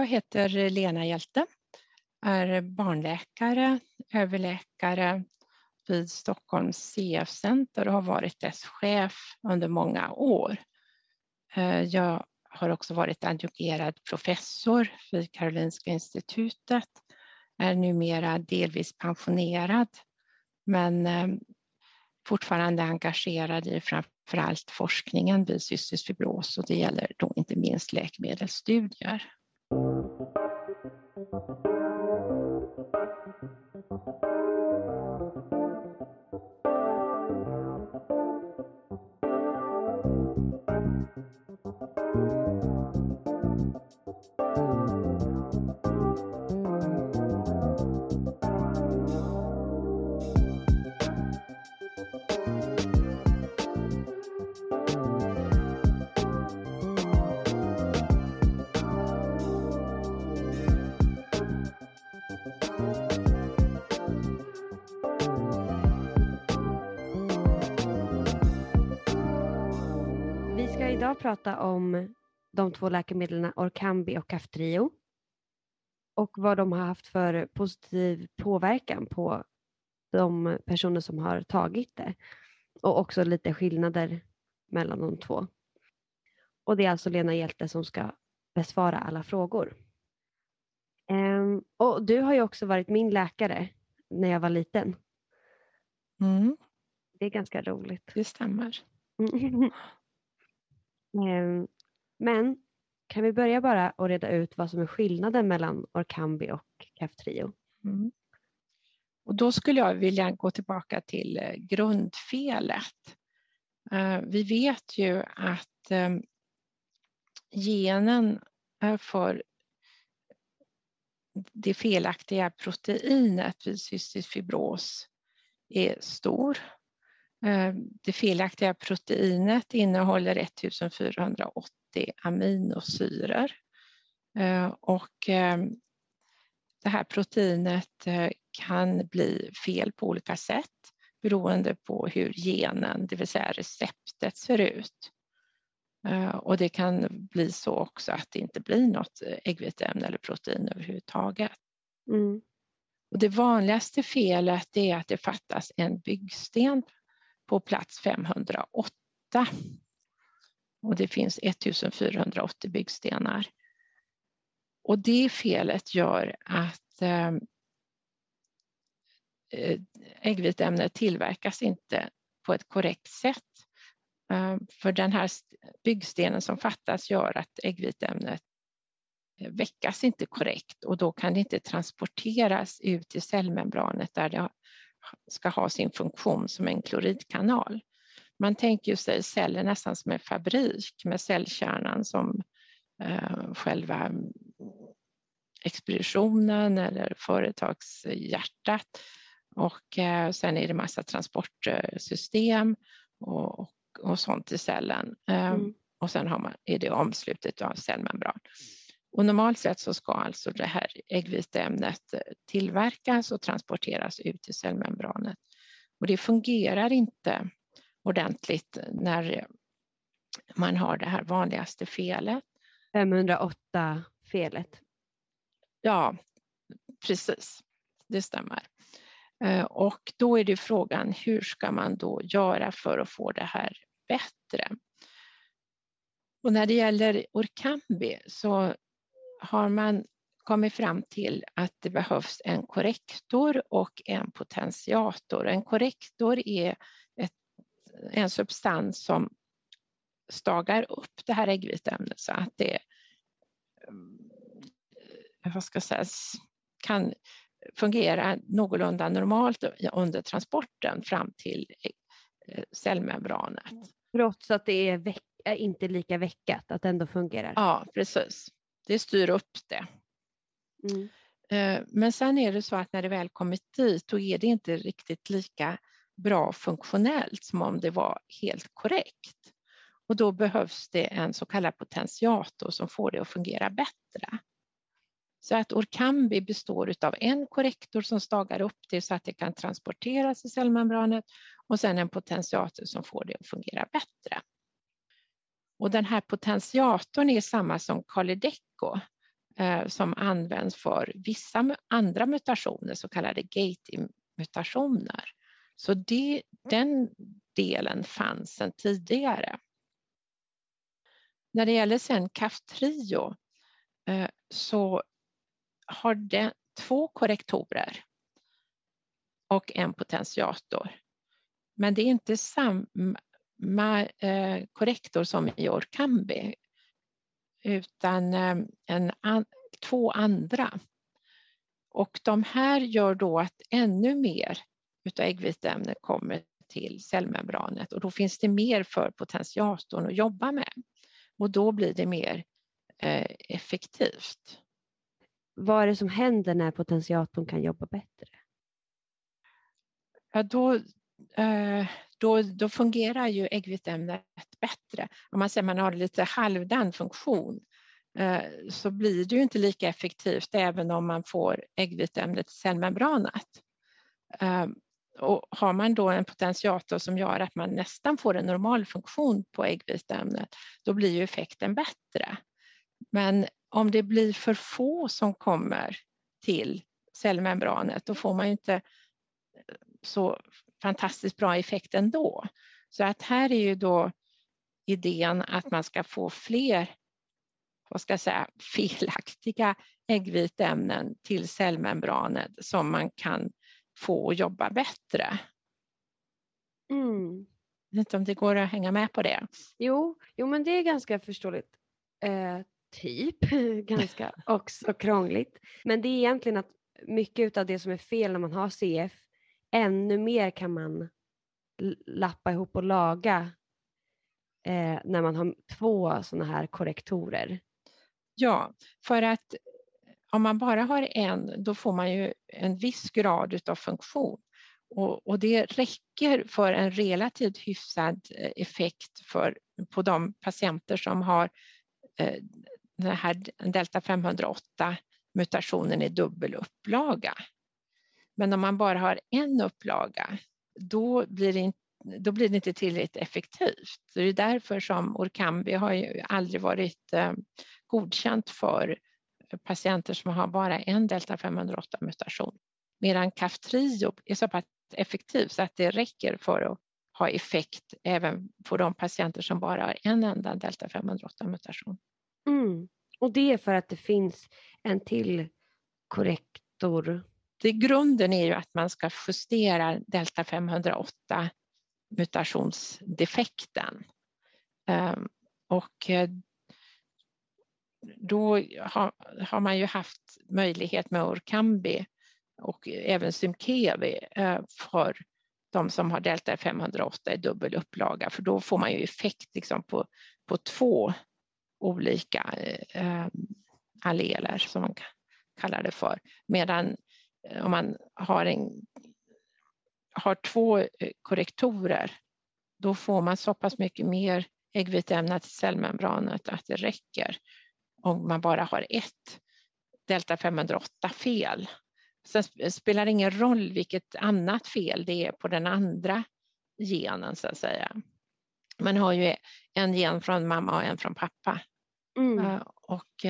Jag heter Lena Hjälte, är barnläkare, överläkare vid Stockholms CF-center och har varit dess chef under många år. Eh, jag har också varit adjungerad professor vid Karolinska institutet, är numera delvis pensionerad men eh, fortfarande engagerad i framförallt forskningen vid cystisk fibros och det gäller då inte minst läkemedelsstudier. Thank you. Prata om de två läkemedlen Orkambi och Kaftrio och vad de har haft för positiv påverkan på de personer som har tagit det och också lite skillnader mellan de två. Och det är alltså Lena Hjälte som ska besvara alla frågor. Um, och du har ju också varit min läkare när jag var liten. Mm. Det är ganska roligt. Det stämmer. Ehm, men kan vi börja bara och reda ut vad som är skillnaden mellan Orkambi och Kaftrio? Mm. Och då skulle jag vilja gå tillbaka till eh, grundfelet. Eh, vi vet ju att ehm, genen eh, för det felaktiga proteinet vid cystisk fibros är stor det felaktiga proteinet innehåller 1480 aminosyror eh, och eh, det här proteinet kan bli fel på olika sätt beroende på hur genen, det vill säga receptet, ser ut. Och det kan bli så också att det inte blir något äggviteämne eller protein överhuvudtaget. Mm. Och det vanligaste felet är att det fattas en byggsten på plats 508. Och det finns 1480 byggstenar. Och det felet gör att eh, eh, äggviteämnet tillverkas inte på ett korrekt sätt. Eh, för den här byggstenen som fattas gör att äggviteämnet väckas inte korrekt och då kan det inte transporteras ut i cellmembranet där det ska ha sin funktion som en kloridkanal. Man tänker sig celler nästan som en fabrik med cellkärnan som eh, själva expeditionen eller företagshjärtat och eh, sen är det massa transportsystem och, och, och sånt i cellen. Eh, mm. Och sen har man, är det omslutet av cellmembran. Och normalt sett så ska alltså det här äggviteämnet eh, tillverkas och transporteras ut i cellmembranet. Och det fungerar inte ordentligt när man har det här vanligaste felet. 508-felet. Ja, precis. Det stämmer. Eh, och då är det frågan, hur ska man då göra för att få det här bättre? Och när det gäller Orkambi så har man kommit fram till att det behövs en korrektor och en potentiator. En korrektor är ett, en substans som stagar upp det här äggviteämnet så att det eh, vad ska jag säga, kan fungera någorlunda normalt under transporten fram till eh, cellmembranet. Trots att det är veck, inte lika veckat, att det ändå fungerar? Ja, precis det styr upp det. Mm. Eh, men sen är det så att när det väl kommit dit då är det inte riktigt lika bra funktionellt som om det var helt korrekt. Och då behövs det en så kallad potentiator som får det att fungera bättre. Så att Orkambi består av en korrektor som stagar upp det så att det kan transporteras i cellmembranet och sen en potentiator som får det att fungera bättre. Och den här potentiatorn är samma som Kalydeco eh, som används för vissa andra mutationer, så kallade gating-mutationer. Så det, den delen fanns sedan tidigare. När det gäller sen Kaftrio eh, så har den två korrektorer och en potentiator. Men det är inte samma korrektor som i Orkambi utan eh, en, två andra. Och de här gör då att ännu mer utav äggviteämne kommer till cellmembranet och då finns det mer för potentiatorn att jobba med och då blir det mer eh, effektivt. Vad är det som händer när potentiatorn kan jobba bättre? Ja, då, eh, då, då fungerar ju äggviteämnet bättre. Om man säger man har lite halvdan funktion eh, så blir det ju inte lika effektivt även om man får äggviteämnet i cellmembranet. Eh, och har man då en potentiator som gör att man nästan får en normal funktion på äggviteämnet, då blir ju effekten bättre. Men om det blir för få som kommer till cellmembranet, då får man ju inte så fantastiskt bra effekt ändå. Så att här är ju då idén att man ska få fler vad ska jag säga, felaktiga äggviteämnen till cellmembranet som man kan få jobba bättre. Mm. Jag vet inte om det går att hänga med på det. Jo, jo men det är ganska förståeligt. Eh, typ, ganska också krångligt. Men det är egentligen att mycket av det som är fel när man har CF, ännu mer kan man lappa ihop och laga eh, när man har två sådana här korrektorer. Ja, för att eh, om man bara har en, då får man ju en viss grad av funktion. Och, och, det räcker för en relativt hyfsad eh, effekt för, på de patienter som har eh, den här delta 508 mutationen i dubbel upplaga. Men om man bara har en upplaga, då blir det inte då blir det inte tillräckligt effektivt. Det är därför som Orkambi har ju aldrig varit eh, godkänt för patienter som har bara en delta 508 mutation. Medan Kaftrio är så pass effektiv så att det räcker för att ha effekt även på de patienter som bara har en enda delta 508 mutation. Mm. Och det är för att det finns en till korrektor? Det grunden är ju att man ska justera delta 508 mutationsdefekten. Ehm, och eh, då har, har, man ju haft möjlighet med Orkambi och även Symkevi eh, för de som har delta 508 i dubbel upplaga för då får man ju effekt liksom på, på två olika eh, eh alleler som man kallar det för. Medan om man har, en, har två eh, korrektorer då får man så pass mycket mer äggviteämne till cellmembranet att det räcker om man bara har ett delta 508 fel. Sen spelar det ingen roll vilket annat fel det är på den andra genen så att säga. Man har ju en gen från mamma och en från pappa. Mm. Uh, och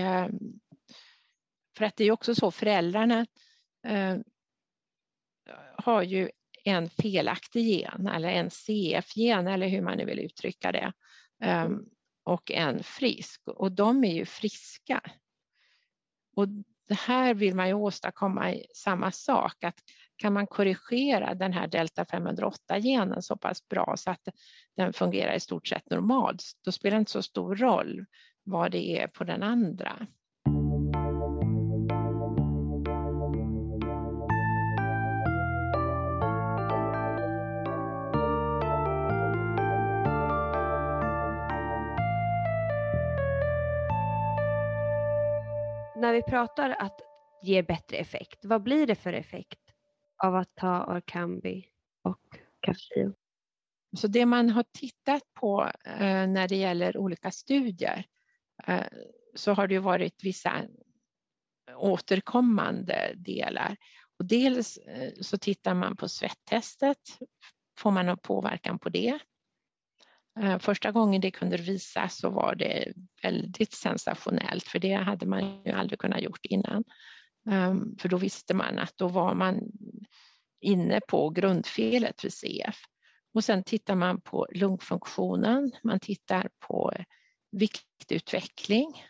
för att det är också så föräldrarna har ju en felaktig gen eller en CF-gen eller hur man nu vill uttrycka det. Um, och en frisk och de är ju friska. Och det här vill man ju åstadkomma samma sak, att kan man korrigera den här delta 508-genen så pass bra så att den fungerar i stort sett normalt, då spelar det inte så stor roll vad det är på den andra. När vi pratar att ge bättre effekt, vad blir det för effekt av att ta Orkambi och Kaftrio? Så det man har tittat på eh, när det gäller olika studier eh, så har det ju varit vissa återkommande delar. Och dels eh, så tittar man på svettestet, får man någon påverkan på det? Eh, första gången det kunde visas så var det väldigt sensationellt för det hade man ju aldrig kunnat gjort innan. Ehm, för då visste man att då var man inne på grundfelet vid CF. Och sen tittar man på lungfunktionen, man tittar på viktutveckling.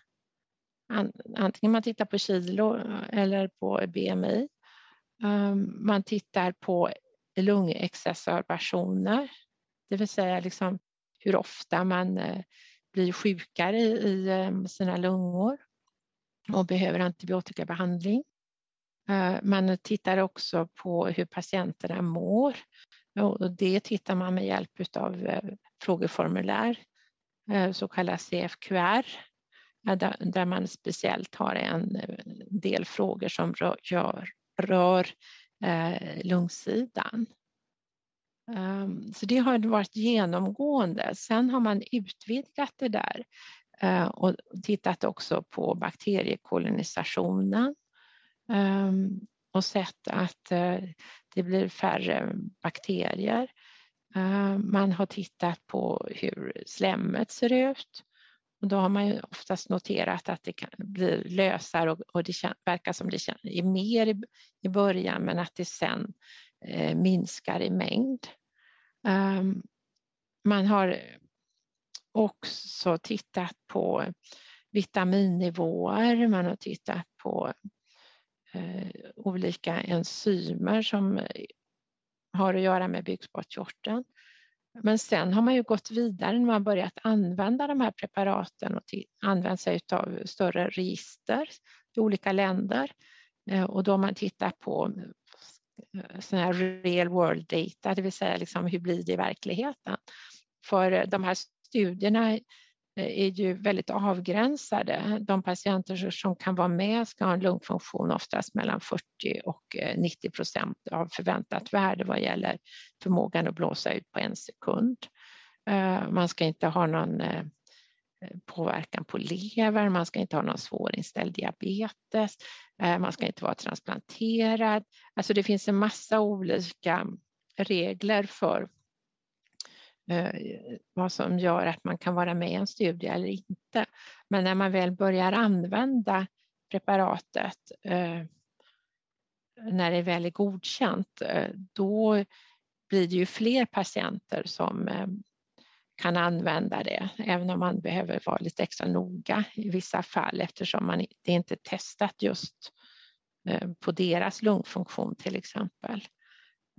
Antingen man tittar på kilo eller på BMI. Ehm, man tittar på lungexacerbationer, det vill säga liksom hur ofta man eh, blir sjukare i eh, sina lungor och behöver antibiotikabehandling. Eh, man tittar också på hur patienterna mår och det tittar man med hjälp av frågeformulär, så kallad CFQR, där man speciellt har en del frågor som rör, rör lungsidan. Ehm, så det har varit genomgående. Sen har man utvidgat det där eh, och tittat också på bakteriekolonisationen ehm, och sett att eh, det blir färre bakterier. Ehm, man har tittat på hur slemmet ser ut och då har man ju oftast noterat att det kan bli lösare och, det verkar som det är mer i, början men att det sen eh, minskar i mängd. Ehm, man har också tittat på vitaminnivåer, man har tittat på eh, olika enzymer som har att göra med bukspottkörteln. Men sen har man ju gått vidare när man börjat använda de här preparaten och använt sig av större register i olika länder. Eh, och då har man tittat på Eh, sån här real world data, det vill säga liksom hur blir det i verkligheten? För eh, de här studierna eh, är ju väldigt avgränsade. De patienter som kan vara med ska ha en lungfunktion oftast mellan 40 och 90 procent av förväntat värde vad gäller förmågan att blåsa ut på en sekund. Man ska inte ha någon Eh, påverkan på lever, man ska inte ha någon svårinställd diabetes, eh, man ska inte vara transplanterad. Alltså det finns en massa olika regler för eh, vad som gör att man kan vara med i en studie eller inte. Men när man väl börjar använda preparatet när det väl är godkänt, då blir det ju fler patienter som kan använda det, även om man behöver vara lite extra noga i vissa fall eftersom man, det inte är testat just eh, på deras lungfunktion till exempel.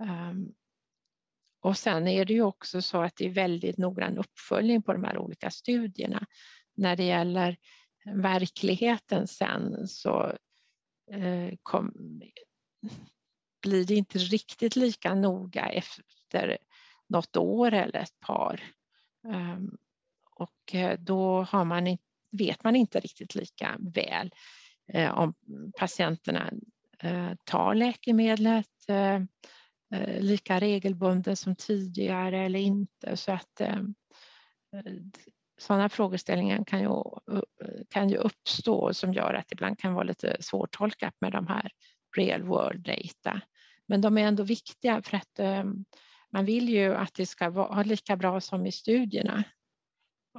Ehm, och sen är det ju också så att det är väldigt noggrann uppföljning på de här olika studierna. När det gäller verkligheten sen så eh, kom, blir det inte riktigt lika noga efter något år eller ett par. Ehm, och eh, då har man, vet man inte riktigt lika väl eh, om patienterna eh, tar läkemedlet lika regelbundet som tidigare eller inte. Så att sådana frågeställningar kan ju, kan ju uppstå som gör att det ibland kan vara lite svårtolkat med de här real world data. Men de är ändå viktiga för att eh, man vill ju att det ska vara lika bra som i studierna.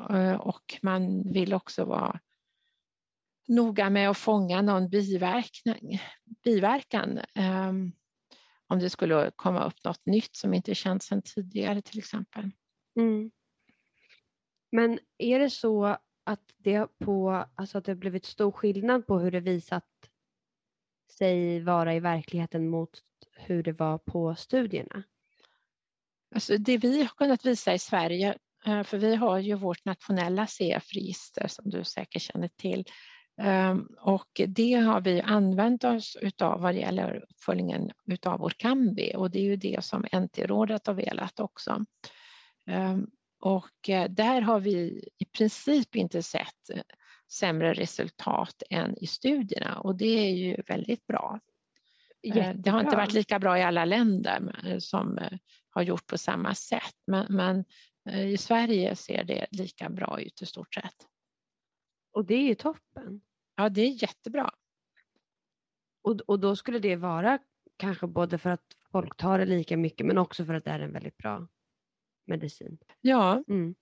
Eh, och man vill också vara noga med att fånga någon biverkan. biverkan om det skulle komma upp något nytt som inte känts sedan tidigare till exempel. Mm. Men är det så att det, på, alltså att det blivit stor skillnad på hur det visat sig vara i verkligheten mot hur det var på studierna? Alltså det vi har kunnat visa i Sverige, eh, för vi har ju vårt nationella CF-register som du säkert känner till, Ehm, och det har vi använt oss utav vad gäller uppföljningen utav vår Kambi och det är ju det som NT-rådet har velat också. Ehm, och eh, där har vi i princip inte sett eh, sämre resultat än i studierna och det är ju väldigt bra. Jättebra. Det har inte varit lika bra i alla länder som har gjort på samma sätt men, men i Sverige ser det lika bra ut i stort sett. Och det är ju toppen. Ja, det är jättebra. Och, och då skulle det vara kanske både för att folk tar det lika mycket men också för att det är en väldigt bra medicin. Ja, mm.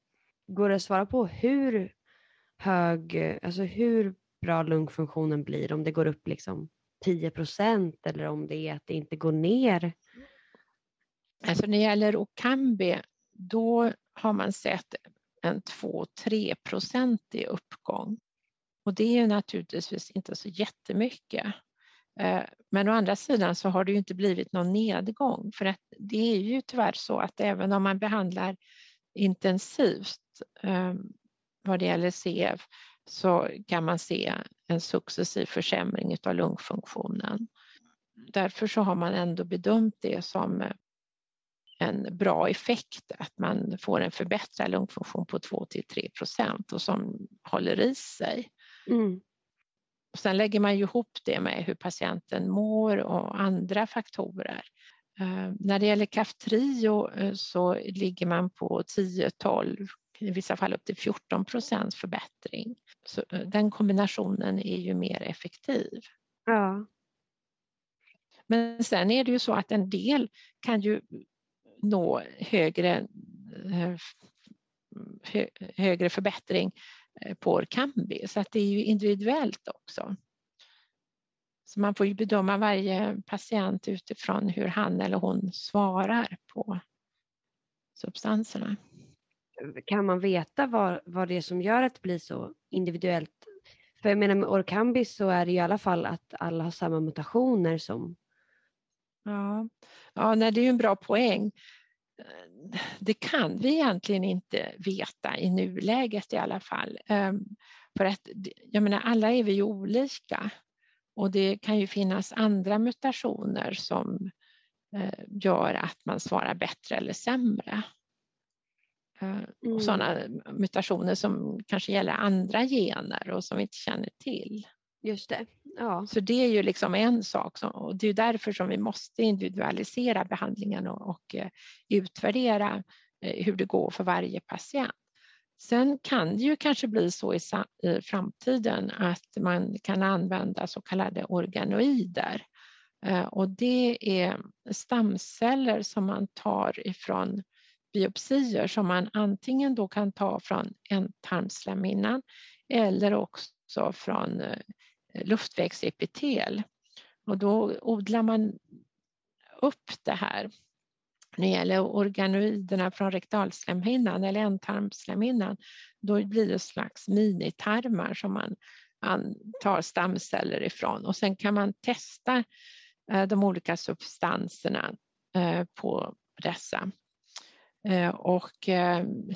går det att svara på hur hög, alltså hur bra lungfunktionen blir, om det går upp liksom 10 procent eller om det är att det inte går ner? Alltså när det gäller Okambi, då har man sett en 2-3 procentig uppgång. Och det är naturligtvis inte så jättemycket. Eh, men å andra sidan så har det ju inte blivit någon nedgång för att det är ju tyvärr så att även om man behandlar intensivt ehm, vad det gäller CF så kan man se en successiv försämring av lungfunktionen. Därför så har man ändå bedömt det som eh, en bra effekt att man får en förbättrad lungfunktion på 2 till 3 procent och som håller i sig. Mm. Och sen lägger man ju ihop det med hur patienten mår och andra faktorer. Uh, när det gäller Kaftrio uh, så ligger man på 10-12, i vissa fall upp till 14 procents förbättring. Så uh, den kombinationen är ju mer effektiv. Ja. Men sen är det ju så att en del kan ju nå högre, högre förbättring Eh, på Orkambi så att det är ju individuellt också. Så man får ju bedöma varje patient utifrån hur han eller hon svarar på substanserna. Kan man veta vad, vad det är som gör att det blir så individuellt? För jag menar med Orkambi så är det i alla fall att alla har samma mutationer som... Ja, ja nej, det är ju en bra poäng det kan vi egentligen inte veta i nuläget i alla fall. Ehm, för att jag menar, alla är vi ju olika och det kan ju finnas andra mutationer som eh, gör att man svarar bättre eller sämre. Eh, mm. Och sådana mutationer som kanske gäller andra gener och som vi inte känner till. Just det. Ja. Så det är ju liksom en sak som, och det är därför som vi måste individualisera behandlingen och, och eh, utvärdera eh, hur det går för varje patient. Sen kan det ju kanske bli så i, i framtiden att man kan använda så kallade organoider eh, och det är stamceller som man tar ifrån biopsier som man antingen då kan ta från ändtarmslemhinnan eller också från luftvägsepitel. Och då odlar man upp det här. När det gäller organoiderna från rektalslemhinnan eller ändtarmslemhinnan, då blir det slags minitarmar som man tar stamceller ifrån och sen kan man testa eh, de olika substanserna eh, på dessa. Eh, och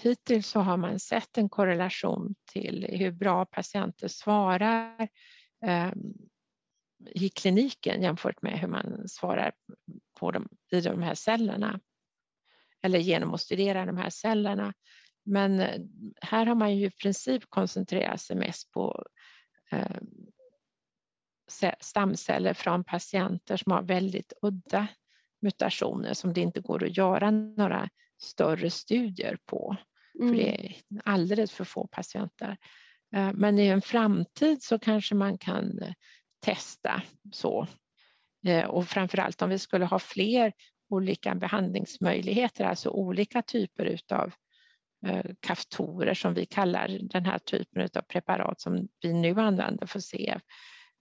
hittills så har man sett en korrelation till hur bra patienter svarar i kliniken jämfört med hur man svarar på dem, i de här cellerna eller genom att studera de här cellerna. Men eh, här har man ju i princip koncentrerat sig mest på eh, stamceller från patienter som har väldigt udda mutationer som det inte går att göra några större studier på. Mm. För det är alldeles för få patienter. Eh, men i en framtid så kanske man kan eh, testa så. Eh, och framförallt om vi skulle ha fler olika behandlingsmöjligheter, alltså olika typer utav kaftorer som vi kallar den här typen av preparat som vi nu använder för CF.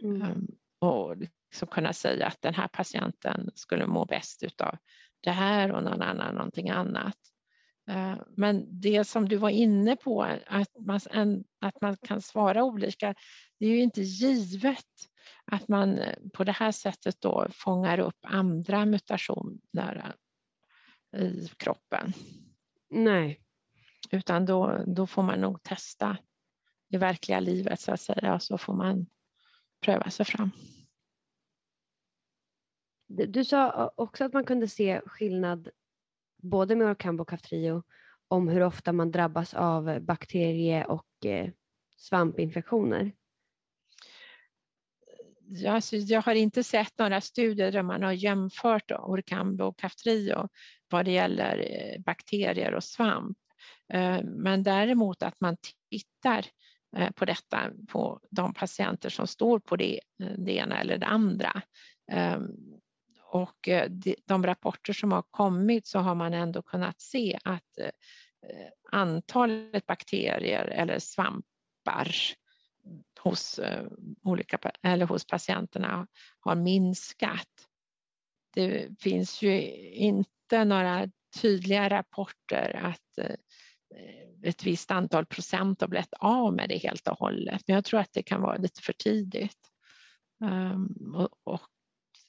Mm. Ehm, och liksom kunna säga att den här patienten skulle må bäst utav det här och någon annan någonting annat. Eh, men det som du var inne på, att man, att man kan svara olika, det är ju inte givet att man eh, på det här sättet då fångar upp andra mutationer i kroppen. Nej. Utan då, då får man nog testa i verkliga livet så att säga, och så får man pröva sig fram. Du sa också att man kunde se skillnad både med Orkambo och Kaftrio om hur ofta man drabbas av bakterie och eh, svampinfektioner? Jag, alltså, jag har inte sett några studier där man har jämfört Orkambo och Kaftrio vad det gäller eh, bakterier och svamp. Eh, men däremot att man tittar eh, på detta på de patienter som står på det, det ena eller det andra. Ehm, och eh, de rapporter som har kommit så har man ändå kunnat se att eh, eh, antalet bakterier eller svampar hos, olika, eller hos patienterna har minskat. Det finns ju inte några tydliga rapporter att ett visst antal procent har blivit av med det helt och hållet. Men jag tror att det kan vara lite för tidigt ehm, och,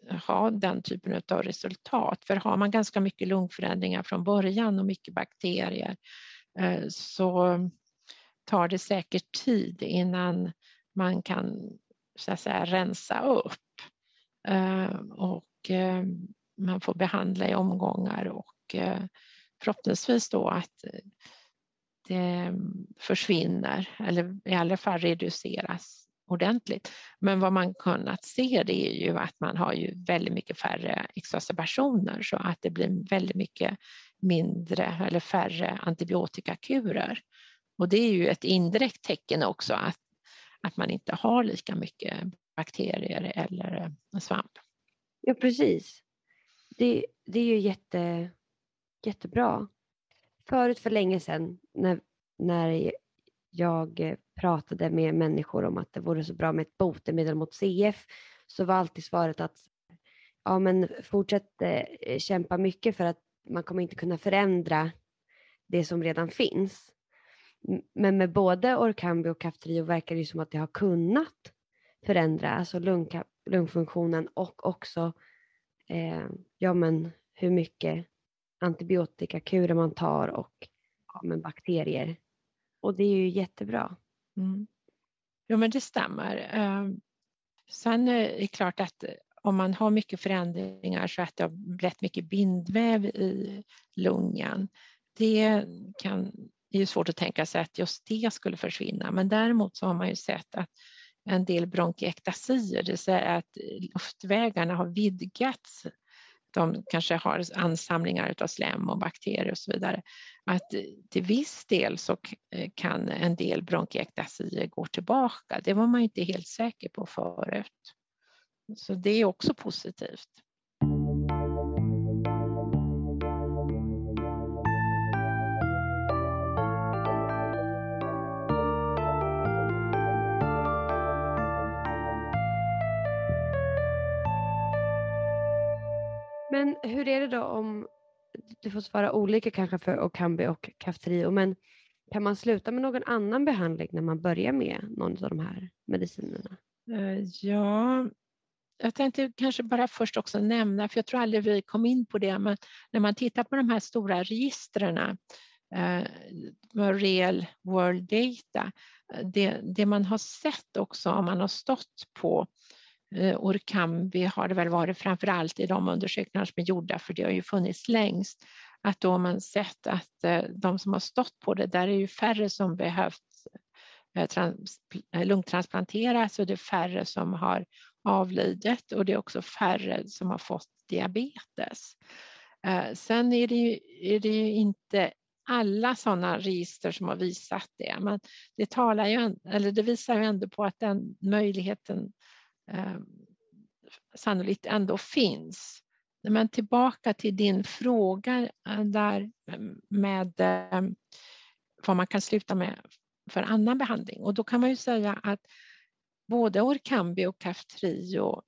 ha den typen av resultat. För har man ganska mycket lungförändringar från början och mycket bakterier eh, så tar det säkert tid innan man kan så att säga rensa upp. Eh, och eh, man får behandla i omgångar och förhoppningsvis då att det försvinner eller i alla fall reduceras ordentligt. Men vad man kunnat se det är ju att man har ju väldigt mycket färre exacerbationer så att det blir väldigt mycket mindre eller färre antibiotikakurer. Och det är ju ett indirekt tecken också att, att man inte har lika mycket bakterier eller eh, svamp. Ja precis. Det, det är ju jätte, jättebra förut för länge sedan när, när jag eh, pratade med människor om att det vore så bra med ett botemedel mot CF så var alltid svaret att ja men fortsätt eh, kämpa mycket för att man kommer inte kunna förändra det som redan finns. Men med både Orkambi och Kaftrio verkar det som att det har kunnat förändra alltså lung, lungfunktionen och också eh, ja men hur mycket antibiotikakurer man tar och ja, men bakterier. Och det är ju jättebra. Mm. Jo men det stämmer. Ehm, sen eh, är det klart att om man har mycket förändringar så att det har blivit mycket bindväv i lungan. Det kan, det är svårt att tänka sig att just det skulle försvinna men däremot så har man ju sett att en del bronkiektasier, det vill säga att luftvägarna har vidgats de kanske har ansamlingar av slem och bakterier och så vidare. Att till viss del så eh, kan en del bronkektasier gå tillbaka. Det var man inte helt säker på förut. Så det är också positivt. Det då om, du får svara olika kanske för Okambi och Kaftrio, men kan man sluta med någon annan behandling när man börjar med någon av de här medicinerna? Eh, ja, jag tänkte kanske bara först också nämna, för jag tror aldrig vi kom in på det, men när man tittar på de här stora registren, eh, real world data, eh, det, det man har sett också om man har stått på Eh, Eh, Orkambi har det väl varit framför allt i de undersökningar som är gjorda, för det har ju funnits längst, att då har man sett att eh, de som har stått på det, där är ju färre som behövt eh, lungtransplanteras och det är färre som har avlidit och det är också färre som har fått diabetes. Sen är det ju, är det ju inte alla sådana register som har visat det, men det, talar ju, eller det visar ju ändå på att den möjligheten eh, sannolikt ändå finns. Men tillbaka till din fråga eh, där eh, med eh, vad man kan sluta med för annan behandling. Och då kan man ju säga att både Orkambi och Kaftrio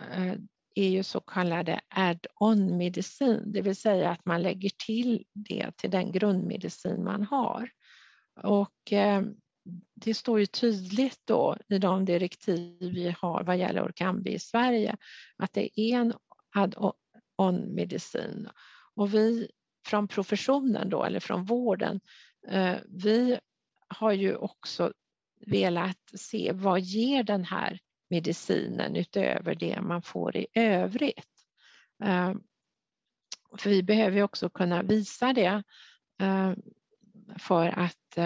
eh, är ju så kallade add-on medicin, det vill säga att man lägger till det till den grundmedicin man har. Och eh, det står ju tydligt då i de direktiv vi har vad gäller Orkambi i Sverige att det är en add-on medicin. Och vi från professionen då, eller från vården, eh, vi har ju också velat se vad ger den här medicinen utöver det man får i övrigt. Eh, för vi behöver ju också kunna visa det eh, för att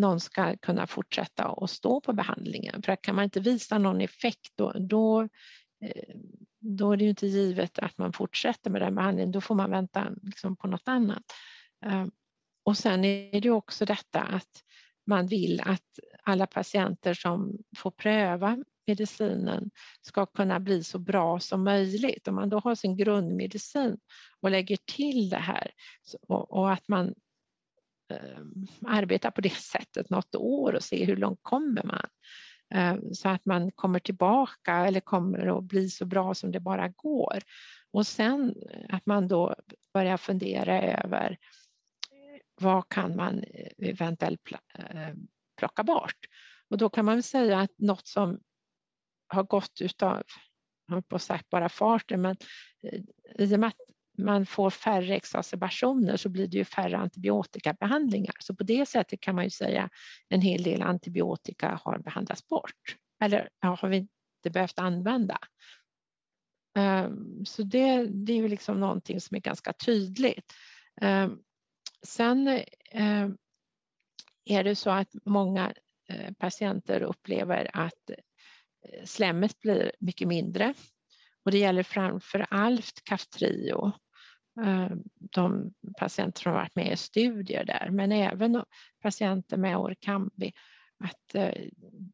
någon ska kunna fortsätta att stå på behandlingen. För kan man inte visa någon effekt då, då, eh, då är det ju inte givet att man fortsätter med den behandlingen. Då får man vänta liksom på något annat. Eh, och sen är det också detta att man vill att alla patienter som får pröva medicinen ska kunna bli så bra som möjligt. Om man då har sin grundmedicin och lägger till det här och, att man Eh, arbeta på det sättet något år och se hur långt kommer man. Eh, så att man kommer tillbaka eller kommer att bli så bra som det bara går. Och sen att man då börjar fundera över vad kan man eventuellt eh, plocka bort? Och då kan man säga att något som har gått utav, jag på sagt bara farten, men i och med att man får färre exacerbationer så blir det ju färre antibiotikabehandlingar. Så på det sättet kan man ju säga att en hel del antibiotika har behandlats bort. Eller ja, har vi inte behövt använda. Ehm, så det, det är ju liksom någonting som är ganska tydligt. Ehm, sen ehm, är det så att många eh, patienter upplever att eh, slemmet blir mycket mindre och det gäller framför allt Kaftrio, Eh, de patienter som varit med i studier där, men även patienter med Orkambi, att eh,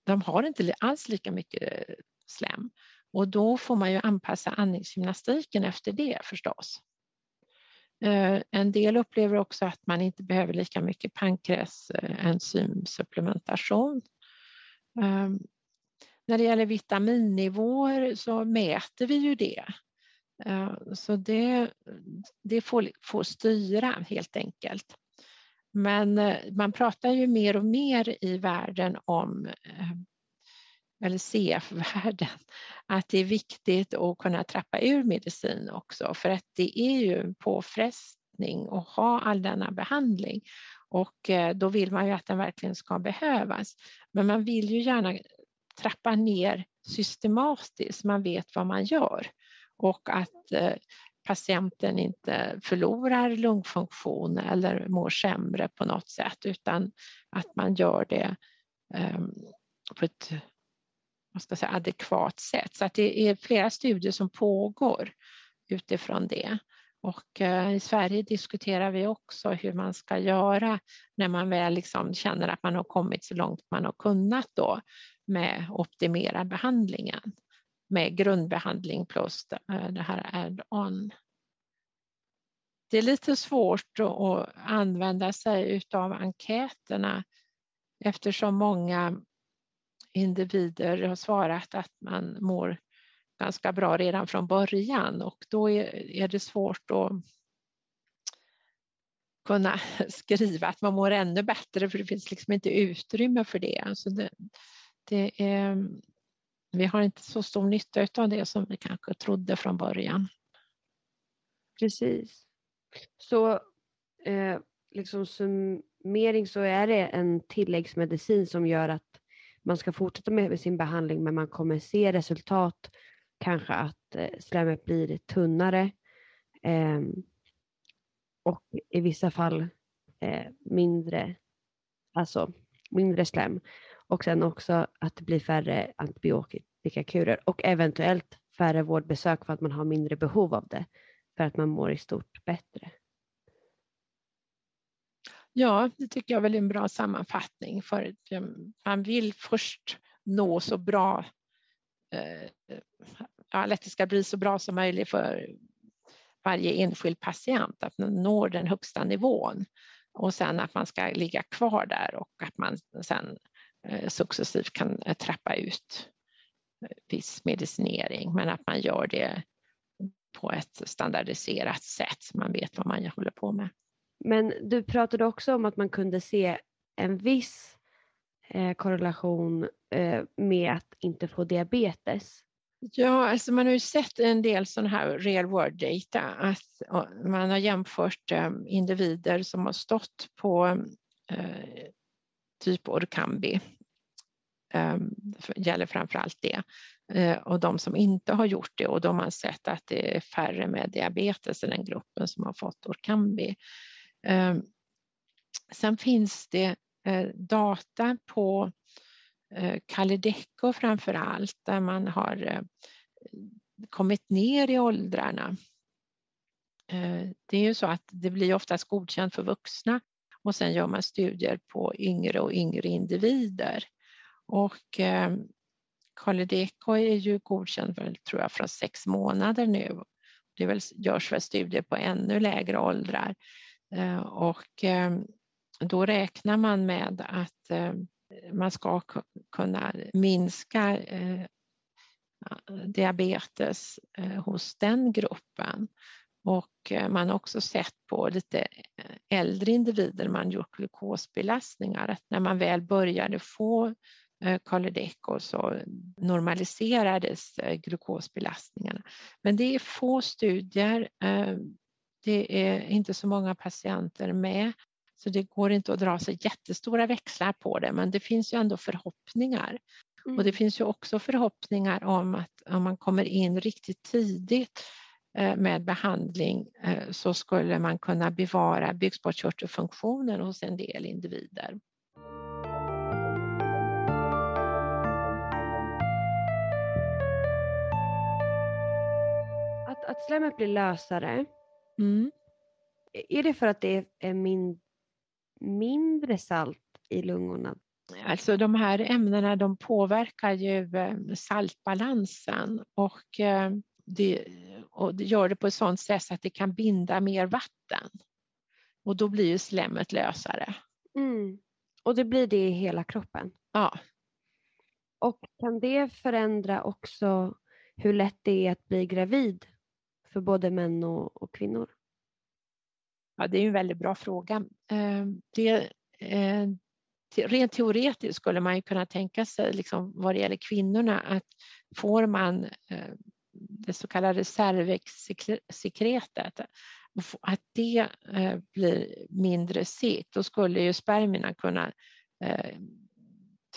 de har inte alls lika mycket slem och då får man ju anpassa andningsgymnastiken efter det förstås. Eh, en del upplever också att man inte behöver lika mycket pankreasenzymsupplementation. När det gäller vitaminnivåer så mäter vi ju det. Eh, så det, det får, får styra helt enkelt. Men eh, man pratar ju mer och mer i världen om eh, eller CF-världen, att det är viktigt att kunna trappa ur medicin också för att det är ju en påfrestning att ha all denna behandling och då vill man ju att den verkligen ska behövas. Men man vill ju gärna trappa ner systematiskt, man vet vad man gör och att eh, patienten inte förlorar lungfunktion eller mår sämre på något sätt utan att man gör det ehm, på ett vad ska säga, adekvat sätt. Så att det är flera studier som pågår utifrån det. Och eh, i Sverige diskuterar vi också hur man ska göra när man väl liksom känner att man har kommit så långt man har kunnat då med optimera behandlingen med grundbehandling plus eh, det här add-on. Det är lite svårt att använda sig av enkäterna eftersom många individer har svarat att man mår ganska bra redan från början och då är, det svårt att kunna skriva att man mår ännu bättre för det finns liksom inte utrymme för det. Alltså det, det är, vi har inte så stor nytta av det som vi kanske trodde från början. Precis. Så eh, liksom summering så är det en tilläggsmedicin som gör att man ska fortsätta med sin behandling men man kommer se resultat, kanske att eh, slemmet blir tunnare eh, och i vissa fall eh, mindre, alltså mindre slem och sen också att det blir färre antibiotikakurer och eventuellt färre vårdbesök för att man har mindre behov av det för att man mår i stort bättre. Ja, det tycker jag är en bra sammanfattning för man vill först nå så bra, eh, ja, att det ska bli så bra som möjligt för varje enskild patient, att man når den högsta nivån och sen att man ska ligga kvar där och att man sen eh, successivt kan eh, trappa ut viss medicinering, men att man gör det på ett standardiserat sätt så man vet vad man håller på med. Men du pratade också om att man kunde se en viss eh, korrelation eh, med att inte få diabetes. Ja, alltså man har ju sett en del sån här real world data, att man har jämfört eh, individer som har stått på eh, typ Orkambi, eh, Ehm, gäller framför allt det, eh, och de som inte har gjort det och de har sett att det är färre med diabetes i den gruppen som har fått Orkambi. Ehm, sen finns det eh, data på eh, Kaledecco framför allt där man har eh, kommit ner i åldrarna. Det är ju så att det blir oftast godkänt för vuxna och sen gör man studier på yngre och yngre individer. Och eh, Kalydeco är ju godkänd för, tror jag, från sex månader nu. Det väl, görs väl studier på ännu lägre åldrar. Eh, och eh, då räknar man med att eh, man ska kunna minska eh, diabetes eh, hos den gruppen. Och man har också sett på lite äldre individer, man gjort glukosbelastningar, att när man väl började få Kalydeco så normaliserades glukosbelastningarna. Men det är få studier, det är inte så många patienter med så det går inte att dra sig jättestora växlar på det, men det finns ju ändå förhoppningar. Mm. Och det mm. finns ju också förhoppningar om att om man kommer in riktigt tidigt eh, med behandling eh, så skulle man kunna bevara bukspottkörtelfunktionen hos en del individer. Att, slemmet blir lösare, mm. är det för att det är min, mindre salt i lungorna? Alltså de här ämnena de påverkar ju eh, saltbalansen och eh, det, och det gör det på ett sådant sätt att det kan binda mer vatten. Och då blir ju slemmet lösare. Mm. Och det blir det i hela kroppen? Ja. Och kan det förändra också hur lätt det är att bli gravid för både män och, och kvinnor? Ja, det är en väldigt bra fråga. Ehm, det, eh, rent teoretiskt skulle man ju kunna tänka sig, liksom, vad det gäller kvinnorna, att får man eh, det så kallade cervixsekretet, att det eh, blir mindre segt, då skulle ju spermierna kunna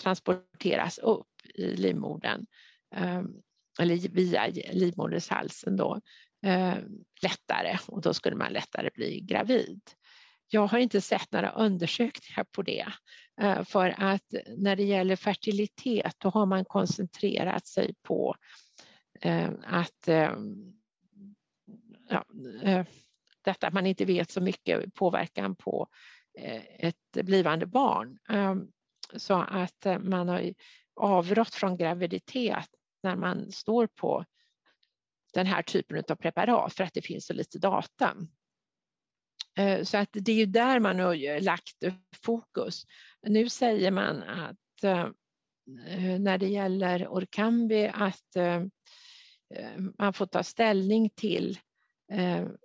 transporteras upp i livmodern ehm, eller via livmodershalsen då eh, lättare och då skulle man lättare bli gravid. Jag har inte sett några undersökningar på det eh, för att när det gäller fertilitet då har man koncentrerat sig på eh, att eh, ja, eh, detta att man inte vet så mycket påverkan på eh, ett blivande barn. Eh, så att eh, man har avrått från graviditet när man står på den här typen av preparat för att det finns så lite data. Eh, så att det är ju där man har lagt fokus. Nu säger man att eh, eh, när det gäller Orkambi att man får ta ställning till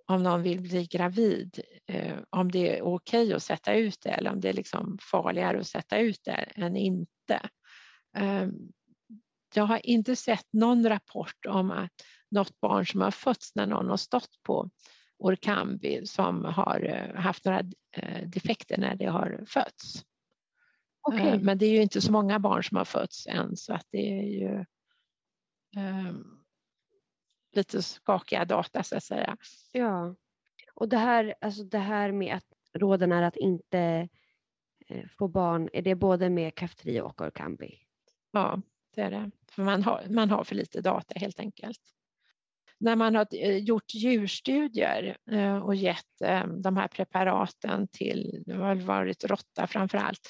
om någon vill bli gravid, om det är okej okay att sätta ut det eller om det är liksom farligare att sätta ut det än inte. Jag har inte sett någon rapport om att något barn som har fötts när någon har stått på Orkambi som har eh, haft några eh, defekter när det har fötts. Okay. Men det är ju inte så många barn som har fötts än så att det är ju um, lite skakiga data så att säga. Ja, och det här, alltså det här med att råden är att inte eh, få barn, är det både med Kaftrio och Orkambi? Ja, det är det. För man har, man har för lite data helt enkelt när man har eh, gjort djurstudier eh, och gett eh, de här preparaten till, det har varit råtta framför allt,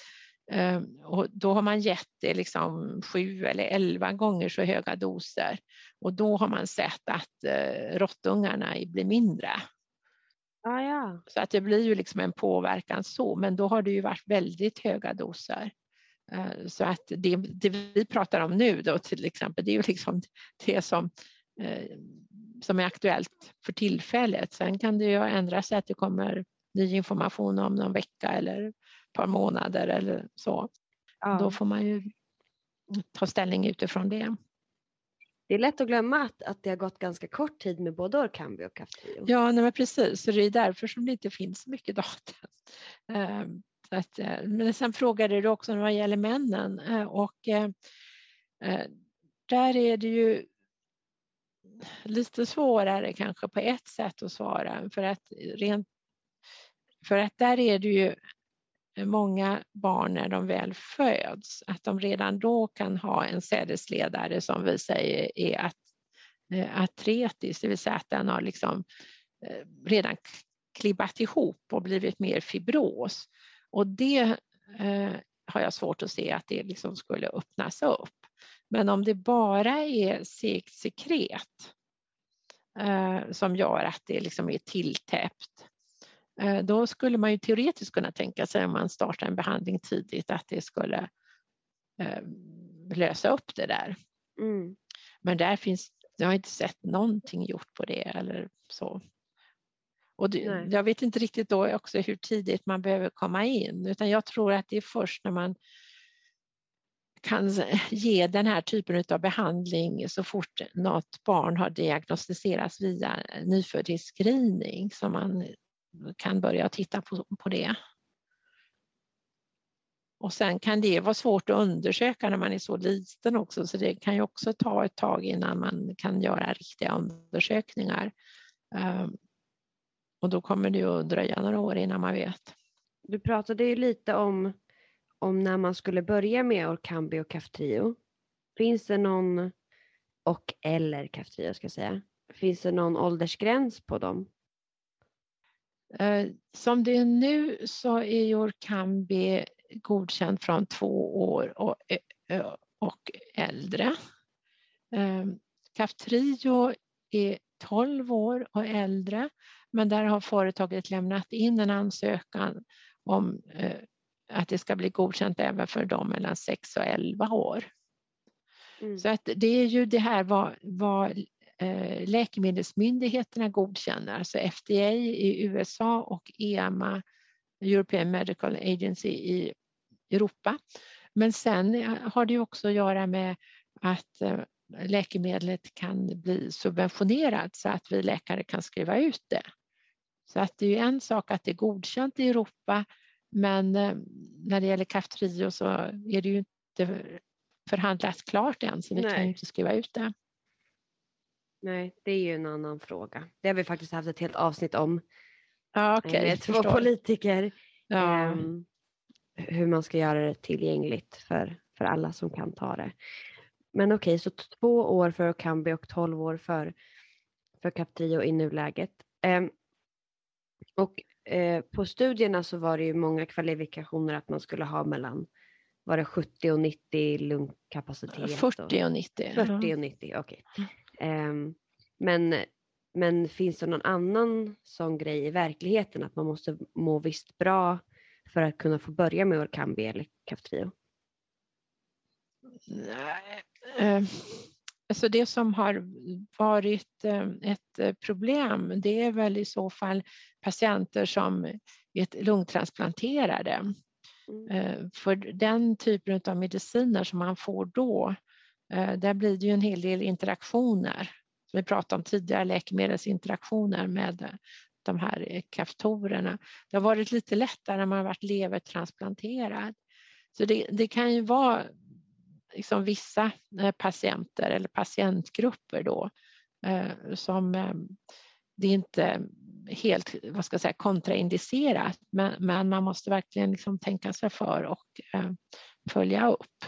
och då har man gett det liksom sju eller elva gånger så höga doser och då har man sett att råttungarna blir mindre. Ah, ja. Så att det blir ju liksom en påverkan så, men då har det ju varit väldigt höga doser. Så att det, det vi pratar om nu då till exempel, det är ju liksom det som som är aktuellt för tillfället. Sen kan det ju ändra sig att det kommer ny information om någon vecka eller ett par månader eller så. Ja. Då får man ju ta ställning utifrån det. Det är lätt att glömma att, att det har gått ganska kort tid med både Orkambi och Kaftrio. Ja, nej, precis. Så det är därför som det inte finns så mycket data. Ehm, att, eh, men sen frågade du också vad gäller männen eh, och eh, där är det ju lite svårare kanske på ett sätt att svara för att, rent, för att där är det ju många barn när de väl föds, att de redan då kan ha en sädesledare som vi säger är att, eh, atretisk, det vill säga att den har liksom eh, redan klibbat ihop och blivit mer fibros. Och det eh, har jag svårt att se att det liksom skulle öppnas upp. Men om det bara är segt sekret eh, som gör att det liksom är tilltäppt, eh, då skulle man ju teoretiskt kunna tänka sig om man startar en behandling tidigt att det skulle eh, lösa upp det där. Mm. Men där finns, jag har inte sett någonting gjort på det eller så. Och det, jag vet inte riktigt då också hur tidigt man behöver komma in utan jag tror att det är först när man kan ge den här typen av behandling så fort något barn har diagnostiserats via nyföddhetsscreening Så man kan börja titta på, på det. Och sen kan det vara svårt att undersöka när man är så liten också så det kan ju också ta ett tag innan man kan göra riktiga undersökningar. Ehm, och då kommer det ju att dröja några år innan man vet. Du pratade ju lite om, om när man skulle börja med Orkambi och Kaftrio. Finns det någon, och eller Kaftrio ska jag säga, finns det någon åldersgräns på dem? Eh, som det är nu så är Orkambi godkänd från två år och, eh, eh, och äldre. Kaftrio är 12 år och äldre men där har företaget lämnat in en ansökan om att det ska bli godkänt även för dem mellan 6 och 11 år. Mm. Så att det är ju det här vad, vad eh, läkemedelsmyndigheterna godkänner, alltså FDA i USA och EMA, European Medical Agency i Europa. Men sen har det också att göra med att eh, läkemedlet kan bli subventionerat så att vi läkare kan skriva ut det. Så att det är en sak att det är godkänt i Europa men eh, när det gäller Kaftrio så är det ju inte förhandlat klart än så vi Nej. kan ju inte skriva ut det. Nej, det är ju en annan fråga. Det har vi faktiskt haft ett helt avsnitt om. Ja, okay, med två förstår. politiker. Ja. Um, hur man ska göra det tillgängligt för, för alla som kan ta det. Men okej, okay, så två år för Kambi och tolv år för, för Captrio i nuläget. Um, och eh, på studierna så var det ju många kvalifikationer att man skulle ha mellan var det 70 och 90 lungkapacitet? 40 och 90. 40 och 90, okej. Okay. Eh, men, men finns det någon annan sån grej i verkligheten att man måste må visst bra för att kunna få börja med Orkambi eller Kaftrio? Nej. Eh, Alltså det som har varit eh, ett eh, problem det är väl i så fall patienter som är lungtransplanterade. Mm. Eh, för den typen av mediciner som man får då, där blir det ju en hel del interaktioner. Som vi pratade om tidigare, läkemedelsinteraktioner med de här kaftorerna. Det har varit lite lättare när man har varit levertransplanterad. Så det, det kan ju vara liksom vissa eh, patienter eller patientgrupper då eh, som eh, det inte helt vad ska jag säga, kontraindicerat men, men man måste verkligen liksom tänka sig för och följa upp.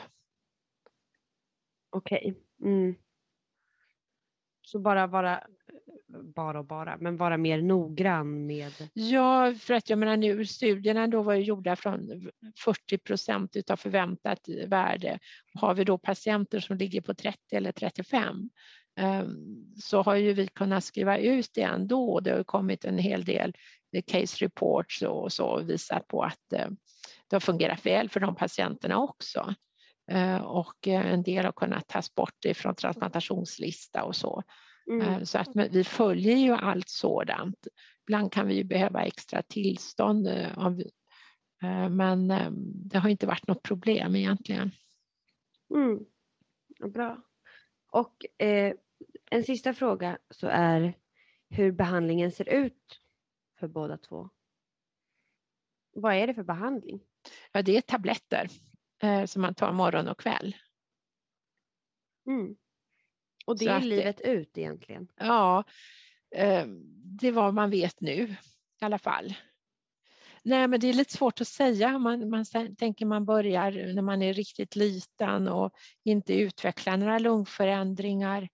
Okej. Okay. Mm. Så bara vara bara och bara, men vara mer noggrann med? Ja, för att jag menar nu studierna då var ju gjorda från 40 procent utav förväntat värde. Har vi då patienter som ligger på 30 eller 35 ehm, så har ju vi kunnat skriva ut det ändå. Det har kommit en hel del case reports och så visat på att eh, det har fungerat väl för de patienterna också. Eh, och en del har kunnat tas bort ifrån transplantationslista och så. Mm. Eh, så att vi följer ju allt sådant. Ibland kan vi ju behöva extra tillstånd eh, eh, men det har inte varit något problem egentligen. Mm. Bra. Och eh, en sista fråga så är hur behandlingen ser ut för båda två. Vad är det för behandling? Ja, det är tabletter eh, som man tar morgon och kväll. Mm. Och det så är livet det, ut egentligen? Ja, eh, det är vad man vet nu i alla fall. Nej, men det är lite svårt att säga. Man, man tänker man börjar när man är riktigt liten och inte utvecklar några lungförändringar.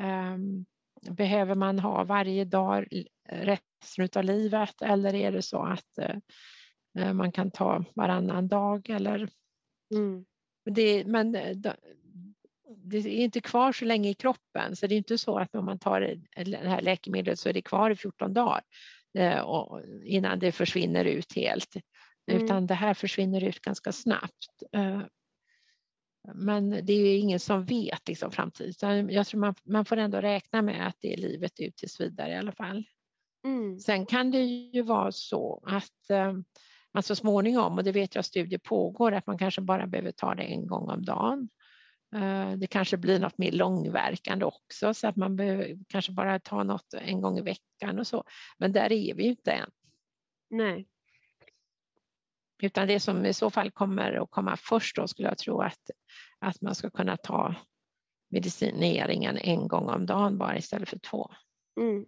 Um, behöver man ha varje dag resten av livet eller är det så att uh, man kan ta varannan dag eller? Mm. Det, men det är inte kvar så länge i kroppen så det är inte så att om man tar det här läkemedlet så är det kvar i 14 dagar eh, innan det försvinner ut helt. Mm. Utan det här försvinner ut ganska snabbt. Men det är ingen som vet liksom framtiden. Jag tror man, man får ändå räkna med att det är livet ut tills vidare i alla fall. Mm. Sen kan det ju vara så att eh, man så småningom, och det vet jag studier pågår, att man kanske bara behöver ta det en gång om dagen. Eh, det kanske blir något mer långverkande också så att man behöver kanske bara ta något en gång i veckan och så. Men där är vi ju inte än. Nej. Utan det som i så fall kommer att komma först då skulle jag tro att, att man ska kunna ta medicineringen en gång om dagen bara istället för två. Mm.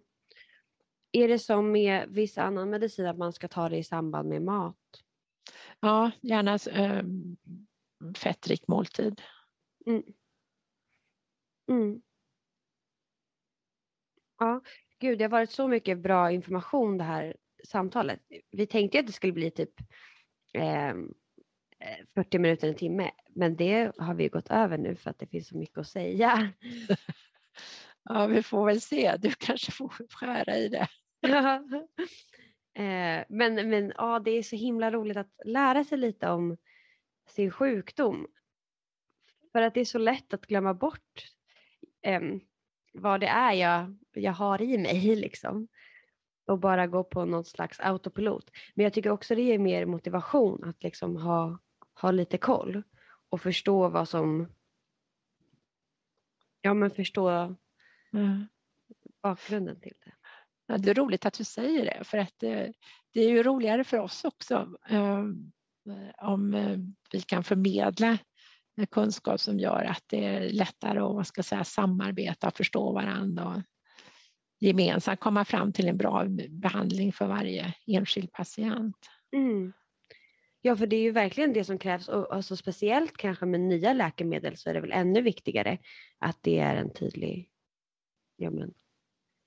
Är det som med viss annan medicin att man ska ta det i samband med mat? Ja, gärna äh, fettrik måltid. Mm. Mm. Ja, gud, det har varit så mycket bra information det här samtalet. Vi tänkte att det skulle bli typ eh, 40 minuter, en timme, men det har vi gått över nu för att det finns så mycket att säga. Ja, vi får väl se. Du kanske får skära i det. eh, men men ja, det är så himla roligt att lära sig lite om sin sjukdom. För att det är så lätt att glömma bort eh, vad det är jag, jag har i mig liksom. Och bara gå på någon slags autopilot. Men jag tycker också det ger mer motivation att liksom ha, ha lite koll och förstå vad som... Ja men förstå mm. bakgrunden till det. Ja, det är roligt att du säger det för att det, det är ju roligare för oss också eh, om eh, vi kan förmedla kunskap som gör att det är lättare att vad ska säga, samarbeta och förstå varandra och gemensamt komma fram till en bra behandling för varje enskild patient. Mm. Ja, för det är ju verkligen det som krävs och alltså speciellt kanske med nya läkemedel så är det väl ännu viktigare att det är en tydlig, ja men,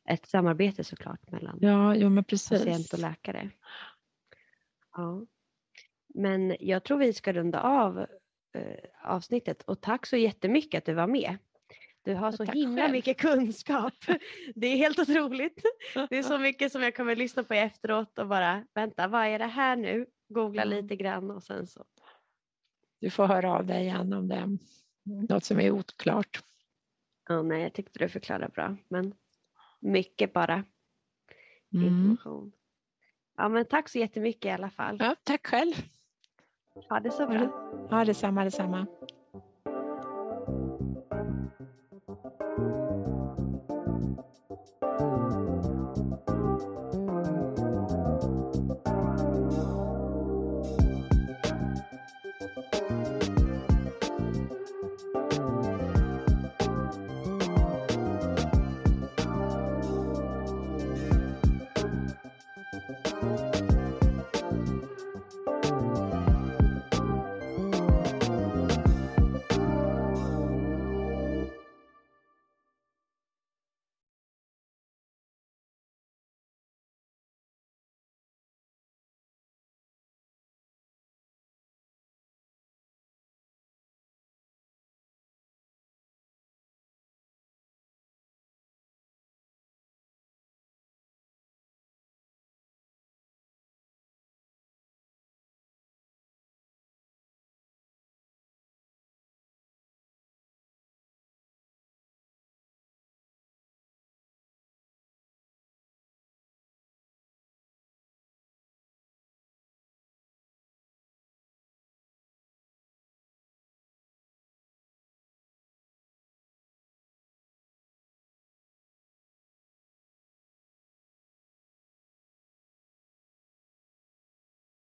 ett samarbete såklart mellan ja, jo, men precis. patient och läkare. Ja. Men jag tror vi ska runda av eh, avsnittet och tack så jättemycket att du var med. Du har så himla själv. mycket kunskap. Det är helt otroligt. Det är så mycket som jag kommer lyssna på efteråt och bara vänta, vad är det här nu? Googla mm. lite grann och sen så. Du får höra av dig igen om det är något som är oklart. Ja, nej, jag tyckte du förklarade bra, men mycket bara mm. information. Ja, men tack så jättemycket i alla fall. Ja, tack själv. Ha det så bra. Ja, detsamma, detsamma.